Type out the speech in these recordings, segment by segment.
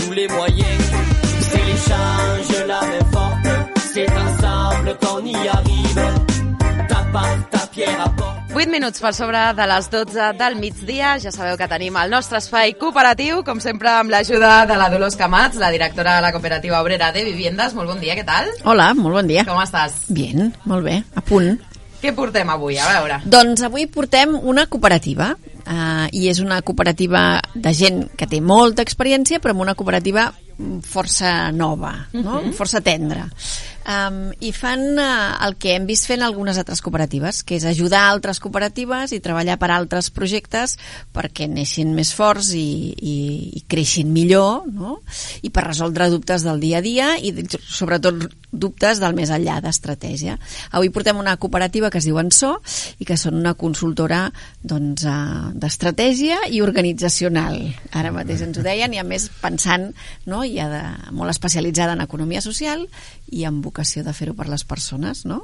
tous les moyens. C'est l'échange, la main forte, c'est ensemble qu'on y arrive. Ta part, ta pierre apporte. 8 minuts per sobre de les 12 del migdia. Ja sabeu que tenim el nostre espai cooperatiu, com sempre amb l'ajuda de la Dolors Camats, la directora de la Cooperativa Obrera de Viviendes. Molt bon dia, què tal? Hola, molt bon dia. Com estàs? Bien, molt bé, a punt. Què portem avui? A veure. Doncs avui portem una cooperativa, uh, i és una cooperativa de gent que té molta experiència, però amb una cooperativa força nova, no? Uh -huh. força tendra. Um, I fan uh, el que hem vist fent algunes altres cooperatives, que és ajudar altres cooperatives i treballar per altres projectes perquè neixin més forts i, i, i creixin millor, no? i per resoldre dubtes del dia a dia i sobretot dubtes del més enllà d'estratègia. Avui portem una cooperativa que es diu Ensó i que són una consultora doncs, uh, d'estratègia i organitzacional. Ara mateix ens ho deien i a més pensant no? I de, molt especialitzada en economia social i amb vocació de fer-ho per les persones, no?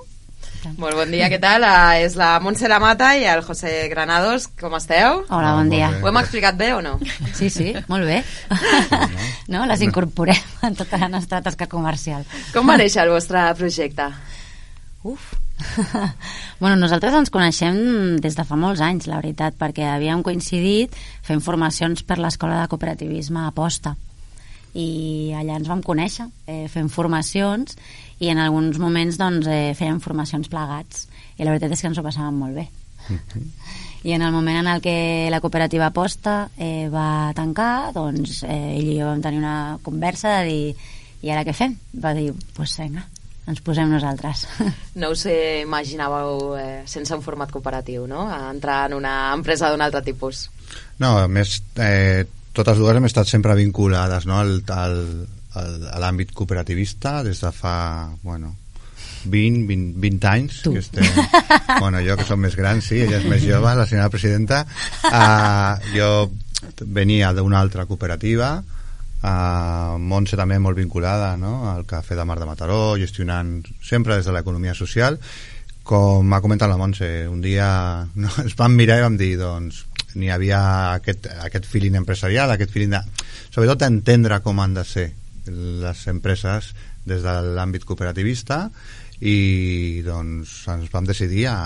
Molt bon dia, què tal? Uh, és la Montse La Mata i el José Granados, com esteu? Hola, bon dia. Ho hem explicat bé o no? Sí, sí, molt bé. no? Les incorporem en tota la nostra tasca comercial. Com va néixer el vostre projecte? Uf, bueno, nosaltres ens coneixem des de fa molts anys, la veritat, perquè havíem coincidit fent formacions per l'Escola de Cooperativisme a Posta i allà ens vam conèixer eh, fent formacions i en alguns moments doncs, eh, fèiem formacions plegats i la veritat és que ens ho passàvem molt bé i en el moment en el que la cooperativa Posta eh, va tancar doncs eh, ell i jo vam tenir una conversa de dir i ara què fem? va dir, doncs pues vinga ens posem nosaltres. No us imaginàveu eh, sense un format cooperatiu, no? A entrar en una empresa d'un altre tipus. No, a més, eh, totes dues hem estat sempre vinculades no, al, al, al, a l'àmbit cooperativista des de fa, bueno, 20, 20, 20 anys tu. que estem, bueno, jo que som més gran sí, ella és més jove, la senyora presidenta uh, jo venia d'una altra cooperativa uh, Montse també molt vinculada no? al Cafè de Mar de Mataró gestionant sempre des de l'economia social com ha comentat la Montse un dia no, ens vam mirar i vam dir doncs n'hi havia aquest, aquest feeling empresarial, aquest feeling de... Sobretot d'entendre com han de ser les empreses des de l'àmbit cooperativista i doncs ens vam decidir a,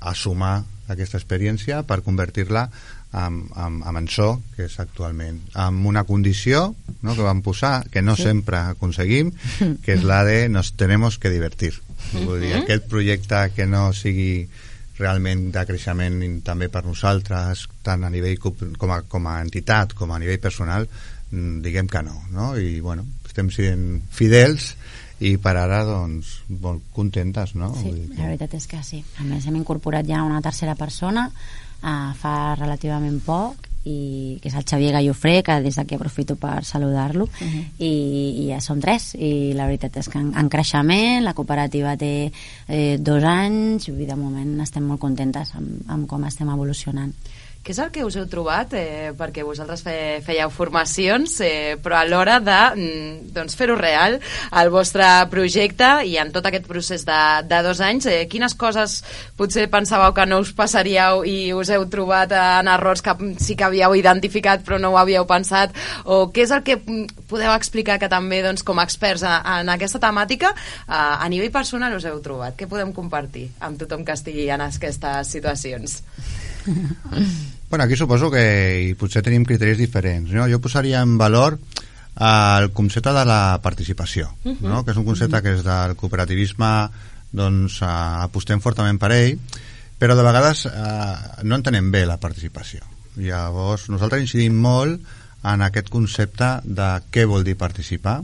a sumar aquesta experiència per convertir-la amb, amb, amb en so que és actualment amb una condició no, que vam posar que no sí. sempre aconseguim que és la de nos tenemos que divertir vull dir, aquest projecte que no sigui realment de creixement també per nosaltres, tant a nivell com a, com a entitat com a nivell personal, mm, diguem que no, no? I, bueno, estem sent fidels i per ara, doncs, molt contentes, no? Sí, que... la veritat és que sí. A més, hem incorporat ja una tercera persona uh, fa relativament poc i que és el Xavier Gallofré que des d'aquí aprofito per saludar-lo. Uh -huh. I, i ja som tres. I la veritat és que en, en creixement la cooperativa té eh, dos anys i de moment estem molt contentes amb, amb com estem evolucionant què és el que us heu trobat? Eh, perquè vosaltres fe, fèieu formacions, eh, però a l'hora de mm, doncs, fer-ho real, el vostre projecte i en tot aquest procés de, de dos anys, eh, quines coses potser pensàveu que no us passaríeu i us heu trobat en errors que sí que havíeu identificat però no ho havíeu pensat? O què és el que mm, podeu explicar que també doncs, com a experts en aquesta temàtica eh, a nivell personal us heu trobat? Què podem compartir amb tothom que estigui en aquestes situacions? Bueno, aquí suposo que potser tenim criteris diferents. No? Jo posaria en valor el concepte de la participació, uh -huh. no? que és un concepte uh -huh. que és del cooperativisme doncs, uh, apostem fortament per ell, però de vegades uh, no entenem bé la participació. Llavors, nosaltres incidim molt en aquest concepte de què vol dir participar,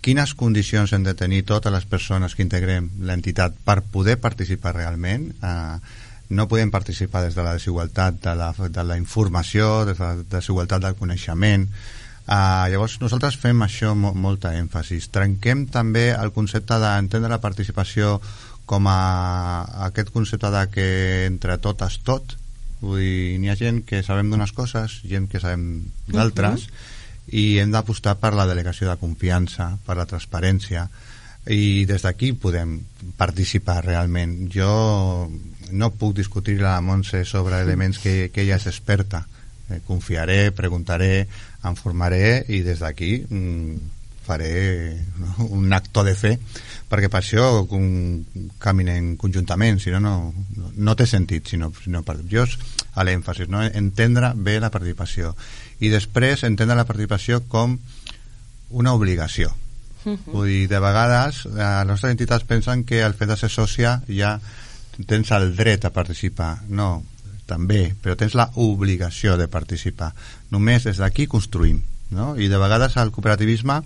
quines condicions hem de tenir totes les persones que integrem l'entitat per poder participar realment, eh, no podem participar des de la desigualtat de la, de la informació, des de la desigualtat del coneixement. Uh, llavors nosaltres fem això mo molta èmfasis. Trenquem també el concepte d'entendre la participació com a aquest concepte de que entre totes tot, vull dir, n'hi ha gent que sabem d'unes coses, gent que sabem d'altres, uh -huh. i hem d'apostar per la delegació de confiança, per la transparència, i des d'aquí podem participar realment. Jo no puc discutir a la Montse sobre elements que, que ella és experta eh, confiaré, preguntaré, em formaré i des d'aquí mm, faré no, un acto de fe perquè per això com, caminen conjuntament si no, no, no té sentit sinó, sinó per jo a l'èmfasis no? entendre bé la participació i després entendre la participació com una obligació uh -huh. vull dir, de vegades eh, les nostres entitats pensen que el fet de ser sòcia ja tens el dret a participar no, també, però tens la obligació de participar només des d'aquí construïm no? i de vegades al cooperativisme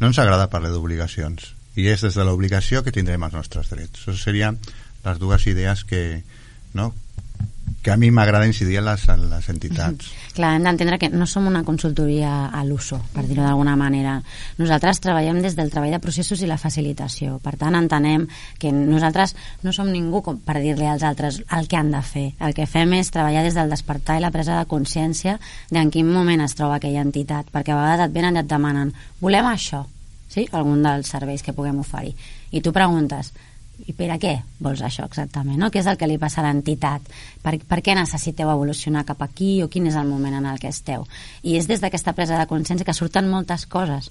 no ens agrada parlar d'obligacions i és des de l'obligació que tindrem els nostres drets això serien les dues idees que, no? Que a mi m'agrada incidir en les, en les entitats. Clar, hem d'entendre que no som una consultoria a l'uso, per dir-ho d'alguna manera. Nosaltres treballem des del treball de processos i la facilitació. Per tant, entenem que nosaltres no som ningú com per dir-li als altres el que han de fer. El que fem és treballar des del despertar i la presa de consciència d'en quin moment es troba aquella entitat, perquè a vegades et venen i et demanen volem això, sí? algun dels serveis que puguem oferir. I tu preguntes, i per a què vols això exactament? No? Què és el que li passa a l'entitat? Per, per què necessiteu evolucionar cap aquí o quin és el moment en el que esteu? I és des d'aquesta presa de consciència que surten moltes coses.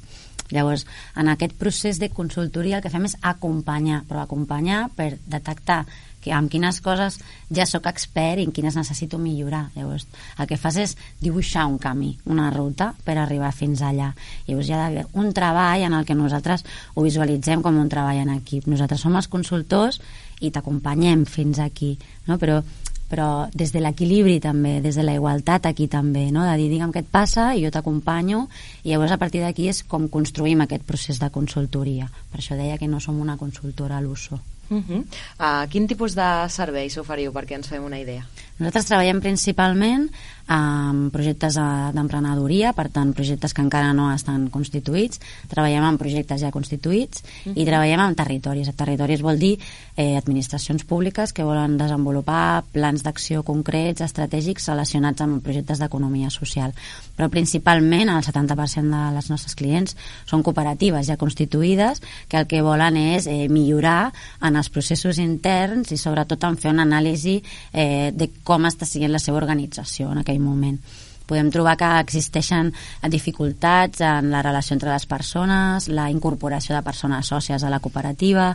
Llavors, en aquest procés de consultoria el que fem és acompanyar, però acompanyar per detectar que amb quines coses ja sóc expert i en quines necessito millorar. Llavors, el que fas és dibuixar un camí, una ruta per arribar fins allà. Llavors hi ha d'haver un treball en el que nosaltres ho visualitzem com un treball en equip. Nosaltres som els consultors i t'acompanyem fins aquí, no? però però des de l'equilibri també, des de la igualtat aquí també, no? de dir, digue'm què et passa i jo t'acompanyo i llavors a partir d'aquí és com construïm aquest procés de consultoria. Per això deia que no som una consultora a l'uso. Uh -huh. uh, quin tipus de serveis oferiu perquè ens fem una idea? Nosaltres treballem principalment amb projectes d'emprenedoria, per tant, projectes que encara no estan constituïts, treballem amb projectes ja constituïts uh -huh. i treballem amb territoris. Territoris vol dir eh, administracions públiques que volen desenvolupar plans d'acció concrets, estratègics relacionats amb projectes d'economia social. Però principalment el 70% de les nostres clients són cooperatives ja constituïdes que el que volen és eh, millorar en els processos interns i sobretot en fer una anàlisi eh, de com està sent la seva organització en aquell moment. Podem trobar que existeixen dificultats en la relació entre les persones, la incorporació de persones sòcies a la cooperativa,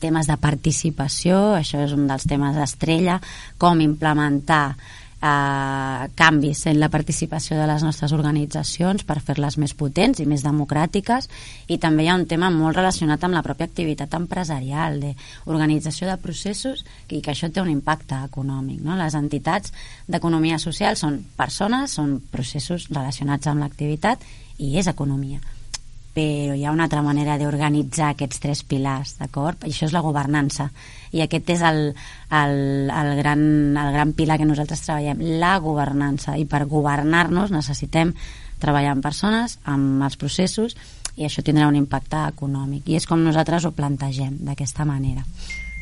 temes de participació, això és un dels temes estrella, com implementar eh, canvis en la participació de les nostres organitzacions per fer-les més potents i més democràtiques i també hi ha un tema molt relacionat amb la pròpia activitat empresarial, d'organització de processos i que això té un impacte econòmic. No? Les entitats d'economia social són persones, són processos relacionats amb l'activitat i és economia però hi ha una altra manera d'organitzar aquests tres pilars, d'acord? Això és la governança. I aquest és el, el, el, gran, el gran pilar que nosaltres treballem, la governança. I per governar-nos necessitem treballar amb persones, amb els processos, i això tindrà un impacte econòmic. I és com nosaltres ho plantegem, d'aquesta manera.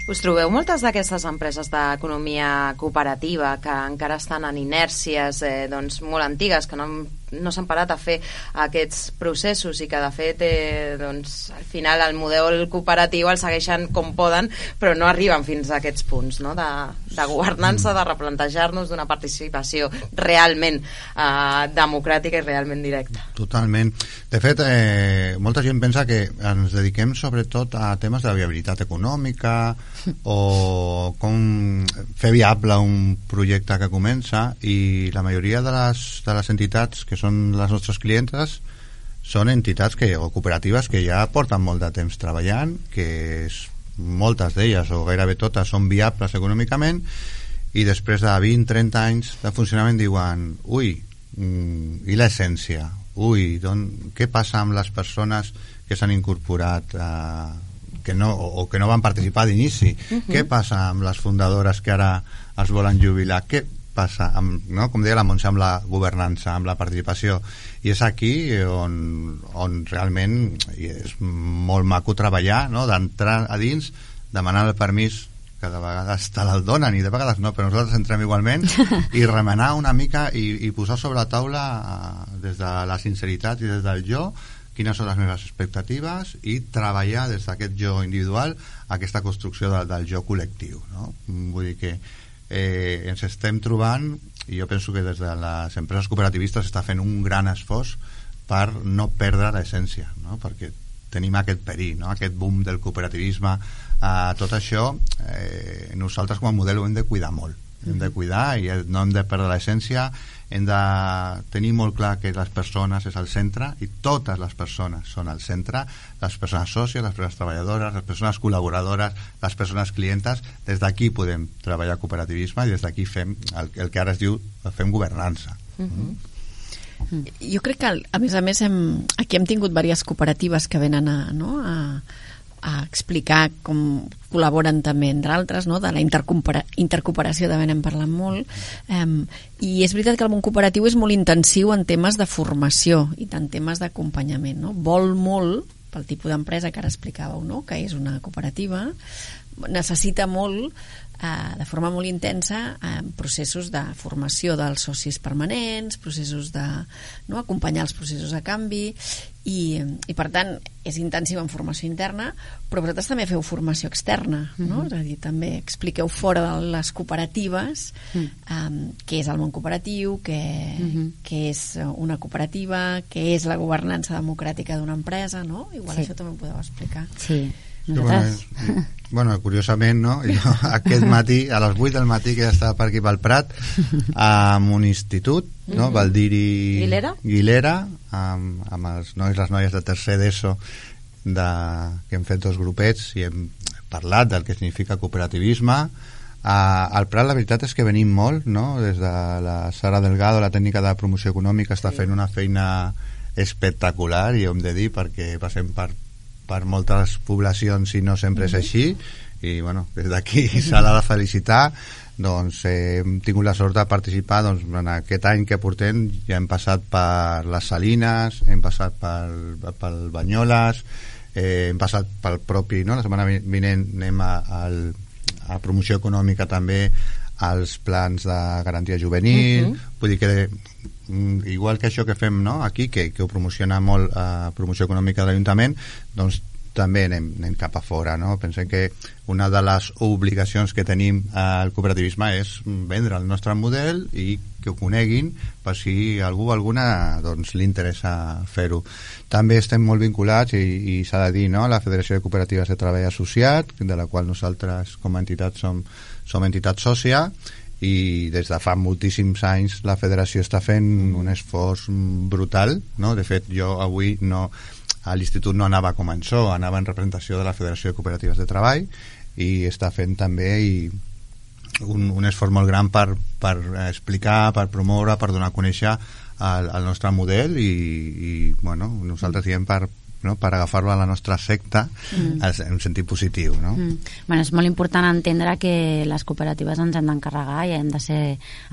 Us trobeu moltes d'aquestes empreses d'economia cooperativa que encara estan en inèrcies eh, doncs, molt antigues, que no han no s'han parat a fer aquests processos i que de fet eh, doncs, al final el model cooperatiu el segueixen com poden però no arriben fins a aquests punts no? de, de governança, de replantejar-nos d'una participació realment eh, democràtica i realment directa Totalment. De fet, eh, molta gent pensa que ens dediquem sobretot a temes de viabilitat econòmica o com fer viable un projecte que comença i la majoria de les, de les entitats que són les nostres clientes són entitats que, o cooperatives que ja porten molt de temps treballant, que és, moltes d'elles, o gairebé totes, són viables econòmicament, i després de 20-30 anys de funcionament diuen ui, mm, i l'essència? Ui, don, què passa amb les persones que s'han incorporat eh, que no, o, o que no van participar d'inici? Uh -huh. Què passa amb les fundadores que ara es volen jubilar? Què, passa, amb, no? com deia la Montse, amb la governança, amb la participació. I és aquí on, on realment és molt maco treballar, no? d'entrar a dins, demanar el permís que de vegades te l'el donen i de vegades no, però nosaltres entrem igualment i remenar una mica i, i posar sobre la taula eh, des de la sinceritat i des del jo quines són les meves expectatives i treballar des d'aquest jo individual aquesta construcció del, del jo col·lectiu no? vull dir que eh, ens estem trobant i jo penso que des de les empreses cooperativistes està fent un gran esforç per no perdre l'essència no? perquè tenim aquest perill, no? aquest boom del cooperativisme eh, tot això eh, nosaltres com a model ho hem de cuidar molt hem de cuidar i no hem de perdre l'essència hem de tenir molt clar que les persones és al centre i totes les persones són al centre les persones sòcies, les persones treballadores les persones col·laboradores, les persones clientes des d'aquí podem treballar cooperativisme i des d'aquí fem el, el que ara es diu fem governança uh -huh. Mm. Jo crec que, a més a més, hem, aquí hem tingut diverses cooperatives que venen a, no, a, a explicar com col·laboren també entre altres, no? de la intercooperació també n'hem parlat molt um, i és veritat que el món cooperatiu és molt intensiu en temes de formació i en temes d'acompanyament no? vol molt pel tipus d'empresa que ara explicàveu, no? que és una cooperativa necessita molt eh, de forma molt intensa eh, processos de formació dels socis permanents, processos de no, acompanyar els processos de canvi i, i per tant és intensiva en formació interna però vosaltres també feu formació externa no? Mm -hmm. és a dir, també expliqueu fora de les cooperatives mm -hmm. um, què és el món cooperatiu què, mm -hmm. què és una cooperativa què és la governança democràtica d'una empresa no? igual sí. això també ho podeu explicar sí Nosaltres... Bueno, bueno, curiosament, no? Jo aquest matí, a les 8 del matí, que ja estava per aquí pel Prat, amb un institut, no? Mm -hmm. Valdiri... Guilera? Guilera, amb, amb els nois les noies de tercer d'ESO, de, que hem fet dos grupets i hem parlat del que significa cooperativisme. Uh, al Prat la veritat és que venim molt, no? Des de la Sara Delgado, la tècnica de promoció econòmica, està fent una feina espectacular i ho hem de dir perquè passem per per moltes poblacions i no sempre és mhm. així i bueno, des d'aquí s'ha de felicitar doncs eh, hem tingut la sort de participar doncs, en aquest any que portem ja hem passat per les Salines hem passat pel, pel Banyoles eh, hem passat pel propi no? la setmana vinent anem a, a, a promoció econòmica també als plans de garantia juvenil uh mhm. -huh. vull dir que Mm, igual que això que fem no, aquí, que, que ho promociona molt eh, promoció econòmica de l'Ajuntament, doncs també anem, anem cap a fora. No? Pensem que una de les obligacions que tenim al cooperativisme és vendre el nostre model i que ho coneguin per si algú o alguna doncs, li interessa fer-ho. També estem molt vinculats i, i s'ha de dir no? la Federació de Cooperatives de Treball Associat, de la qual nosaltres com a entitat som, som entitat sòcia i des de fa moltíssims anys la federació està fent un esforç brutal no? de fet jo avui no, a l'institut no anava com a això anava en representació de la Federació de Cooperatives de Treball i està fent també i un, un esforç molt gran per, per explicar, per promoure, per donar a conèixer el, el nostre model i, i bueno, nosaltres diem per, no? per agafar-lo a la nostra secta mm. en un sentit positiu no? Mm. bueno, és molt important entendre que les cooperatives ens hem d'encarregar i hem de ser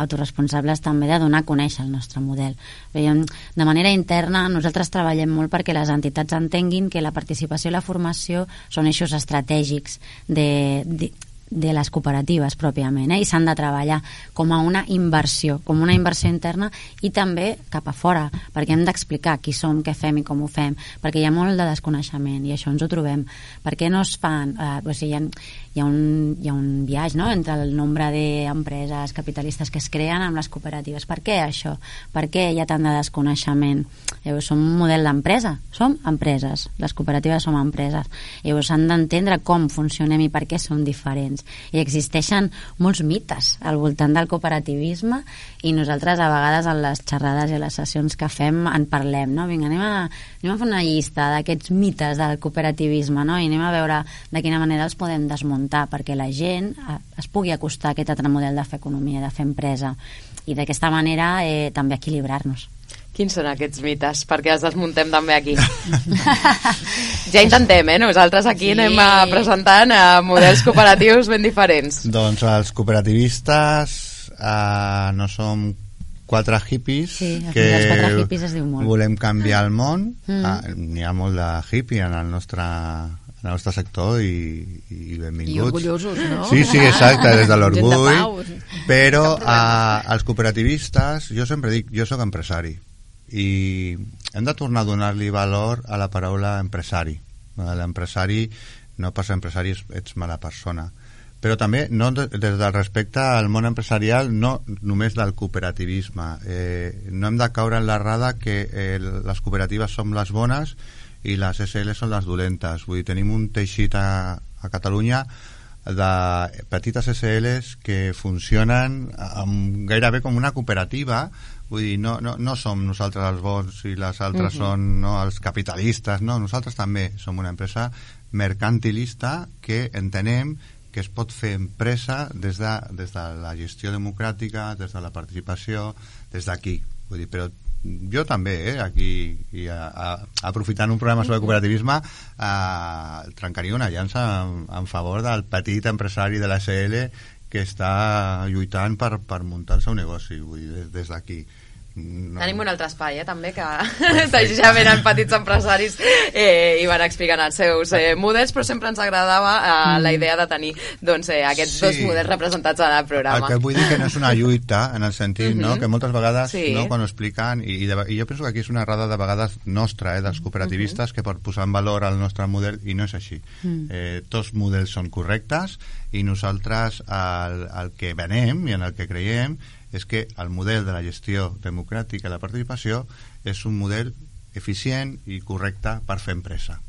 autoresponsables també de donar a conèixer el nostre model Veiem, de manera interna nosaltres treballem molt perquè les entitats entenguin que la participació i la formació són eixos estratègics de, de, de les cooperatives pròpiament eh? i s'han de treballar com a una inversió, com una inversió interna i també cap a fora, perquè hem d'explicar qui som, què fem i com ho fem, perquè hi ha molt de desconeixement i això ens ho trobem. Per què no es fan... Eh, o sigui, hi ha, hi ha un, hi ha un viatge no? entre el nombre d'empreses capitalistes que es creen amb les cooperatives. Per què això? Per què hi ha tant de desconeixement? Llavors, som un model d'empresa. Som empreses. Les cooperatives som empreses. Llavors, s'han d'entendre com funcionem i per què som diferents. I existeixen molts mites al voltant del cooperativisme i nosaltres a vegades en les xerrades i les sessions que fem en parlem, no? Vinga, anem a, anem a fer una llista d'aquests mites del cooperativisme, no? I anem a veure de quina manera els podem desmuntar perquè la gent es pugui acostar a aquest altre model de fer economia, de fer empresa i d'aquesta manera eh, també equilibrar-nos. Quins són aquests mites? Perquè els desmuntem també aquí. ja intentem, eh? Nosaltres aquí sí. anem a presentant a eh, models cooperatius ben diferents. Doncs els cooperativistes eh, no som quatre hippies sí, que quatre hippies es diu molt. volem canviar el món. Mm. Eh, N'hi ha molt de hippie en el nostre el nostre sector i, i benvinguts. I orgullosos, no? Sí, sí, exacte, des de l'orgull. Però a, als cooperativistes, jo sempre dic, jo sóc empresari i hem de tornar a donar-li valor a la paraula empresari. L'empresari, no per ser empresari ets mala persona, però també no de, des del respecte al món empresarial no només del cooperativisme. Eh, no hem de caure en l'errada que eh, les cooperatives són les bones i les SL són les dolentes. Vull dir, tenim un teixit a, a Catalunya de petites SLs que funcionen amb, gairebé com una cooperativa vull dir, no, no, no som nosaltres els bons i les altres uh -huh. són no, els capitalistes, no, nosaltres també som una empresa mercantilista que entenem que es pot fer empresa des de, des de la gestió democràtica, des de la participació, des d'aquí. Vull dir, però jo també, eh, aquí, i a, a, aprofitant un programa sobre cooperativisme, eh, trencaria una llança en, en favor del petit empresari de la SL que està lluitant per, per muntar el seu negoci, vull dir, des, des d'aquí. No. Tenim un altre espai, eh, també, que ja venen petits empresaris eh, i van explicant els seus eh, models, però sempre ens agradava eh, mm. la idea de tenir doncs, eh, aquests sí. dos models representats en el programa. El que vull dir que no és una lluita, en el sentit, mm -hmm. no?, mhm. que moltes vegades, sí. no?, quan ho expliquen, i, i, de, i jo penso que aquí és una errada de vegades nostra, eh, dels cooperativistes, mm -hmm. que per posar en valor el nostre model, i no és així. Mm. Eh, tots models són correctes, i nosaltres el, el que venem i en el que creiem és que el model de la gestió democràtica i la participació és un model eficient i correcte per fer empresa.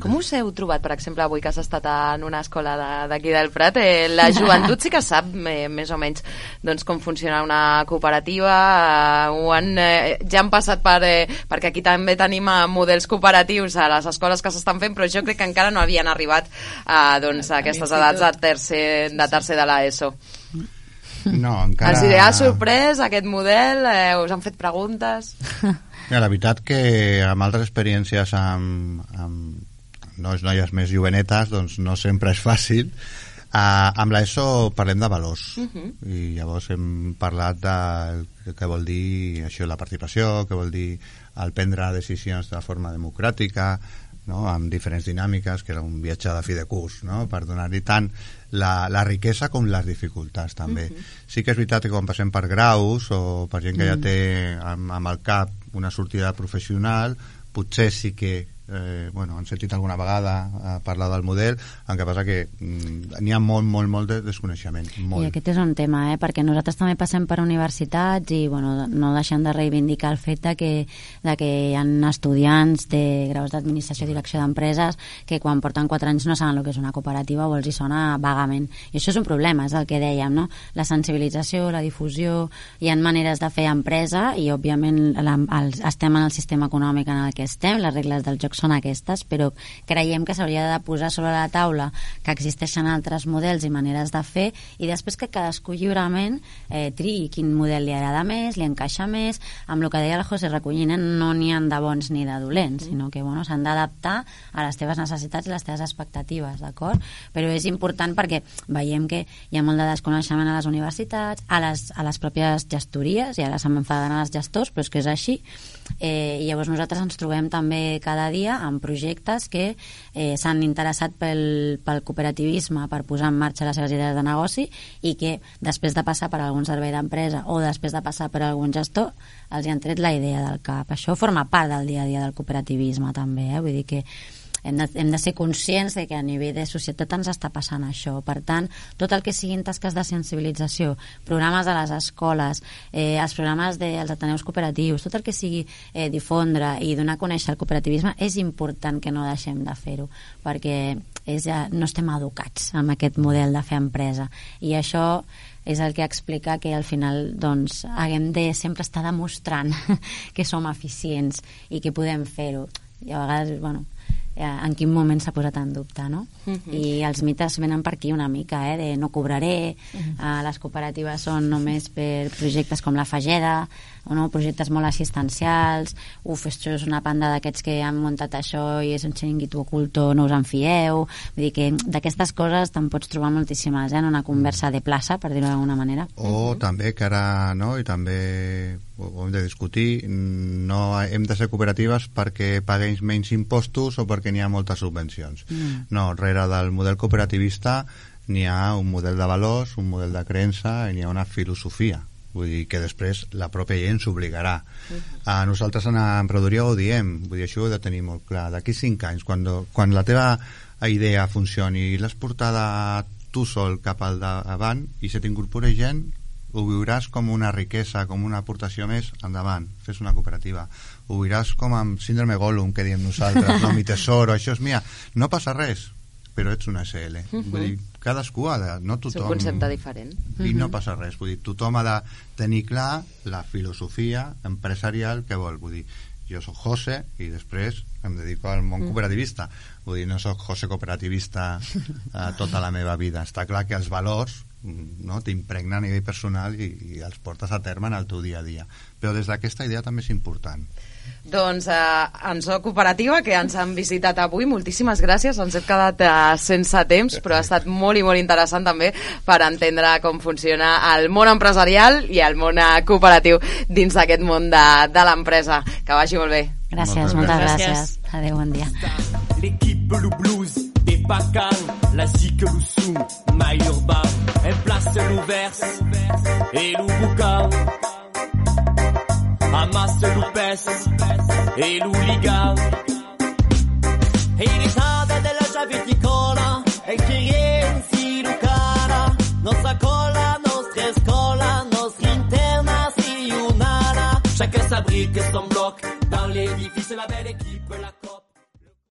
Com us heu trobat, per exemple, avui que has estat en una escola d'aquí de, del Prat? Eh, la joventut sí que sap eh, més o menys doncs, com funciona una cooperativa, eh, han, eh, ja han passat per... Eh, perquè aquí també tenim eh, models cooperatius a les escoles que s'estan fent, però jo crec que encara no havien arribat a, doncs, a aquestes edats de tercer de, tercer de l'ESO. No, encara... Els ha sorprès aquest model? Eh, us han fet preguntes? Ja, la veritat que amb altres experiències amb, amb nois, noies més jovenetes doncs no sempre és fàcil Uh, amb l'ESO parlem de valors uh -huh. i llavors hem parlat de què vol dir això la participació, què vol dir el prendre decisions de forma democràtica no? amb diferents dinàmiques, que era un viatge de fi de curs, no? per donar-li tant la, la riquesa com les dificultats també. Uh -huh. Sí que és veritat que quan passem per graus o per gent que uh -huh. ja té amb, amb el cap una sortida professional, potser sí que eh, bueno, han sentit alguna vegada a parlar del model, el que passa que mm, n'hi ha molt, molt, molt de desconeixement. Molt. I aquest és un tema, eh? perquè nosaltres també passem per universitats i bueno, no deixem de reivindicar el fet de que, de que hi ha estudiants de graus d'administració i direcció d'empreses que quan porten 4 anys no saben el que és una cooperativa o els hi sona vagament. I això és un problema, és el que dèiem, no? La sensibilització, la difusió, hi ha maneres de fer empresa i òbviament la, el, estem en el sistema econòmic en el que estem, les regles del joc són aquestes, però creiem que s'hauria de posar sobre la taula que existeixen altres models i maneres de fer i després que cadascú lliurement eh, triï quin model li agrada més, li encaixa més, amb el que deia el José Recollina no n'hi han de bons ni de dolents, sinó que bueno, s'han d'adaptar a les teves necessitats i les teves expectatives, d'acord? Però és important perquè veiem que hi ha molt de desconeixement a les universitats, a les, a les pròpies gestories, i ara s'enfaden els gestors, però és que és així, eh, i llavors nosaltres ens trobem també cada dia amb projectes que eh, s'han interessat pel, pel cooperativisme per posar en marxa les seves idees de negoci i que després de passar per algun servei d'empresa o després de passar per algun gestor els hi han tret la idea del cap. Això forma part del dia a dia del cooperativisme també, eh? vull dir que hem de, hem de ser conscients de que a nivell de societat ens està passant això. Per tant, tot el que siguin tasques de sensibilització, programes a les escoles, eh, els programes dels ateneus cooperatius, tot el que sigui eh, difondre i donar a conèixer el cooperativisme, és important que no deixem de fer-ho, perquè és, ja, no estem educats amb aquest model de fer empresa. I això és el que explica que al final doncs, haguem de sempre estar demostrant que som eficients i que podem fer-ho. I a vegades, bueno, eh, en quin moment s'ha posat en dubte, no? Uh mhm. -huh. I els mites venen per aquí una mica, eh, de no cobraré, uh -huh. eh, les cooperatives són només per projectes com la Fageda, o no, projectes molt assistencials, uf, això és una panda d'aquests que han muntat això i és un xiringuito oculto, no us en fieu, vull dir que d'aquestes coses te'n pots trobar moltíssimes, eh, en una conversa de plaça, per dir-ho d'alguna manera. O uh -huh. també que ara, no, i també ho hem de discutir, no hem de ser cooperatives perquè paguem menys impostos o perquè n'hi ha moltes subvencions. Mm. No, darrere del model cooperativista n'hi ha un model de valors, un model de creença i n'hi ha una filosofia vull dir que després la pròpia gent s'obligarà. Uh -huh. a nosaltres en emprenedoria ho diem vull dir, això ho he de tenir molt clar. D'aquí cinc anys, quan, quan la teva idea funcioni i l'has portada tu sol cap al davant i si t'incorpora gent ho viuràs com una riquesa, com una aportació més endavant, fes una cooperativa. Ho viuràs com amb síndrome Gollum que diem nosaltres, no, mi tesoro, això és mia no passa res, però ets una SL uh -huh. vull dir, cadascú ha de no tothom, És un concepte diferent. i no passa res, vull dir, tothom ha de tenir clar la filosofia empresarial que vol, vull dir jo sóc José i després em dedico al món cooperativista. Vull dir, no sóc José cooperativista eh, tota la meva vida. Està clar que els valors mm, no, t'impregna a nivell personal i, i els portes a terme en el teu dia a dia. Però des d'aquesta idea també és important Doncs eh, en so cooperativa, que ens han visitat avui, moltíssimes gràcies, ens hem quedat eh, sense temps, però ha estat molt i molt interessant també per entendre com funciona el món empresarial i el món eh, cooperatiu dins d'aquest món de, de l'empresa. Que vagi molt bé. Gràcies, Moltes moltes gràcies. gràcies. Adéu, bon dia. L'équipe Lou Blues des Pacan, la Zique Loussoum, My Urbain, elle place l'Ouvers et l'Ouboucan. Lopez e l'hooligan. Irisata della ciaviticona esperienza lucara, nostra colla, nostra scola, nostra internazionale. Chacun sa brique, son bloc, dans l'édifice la bella.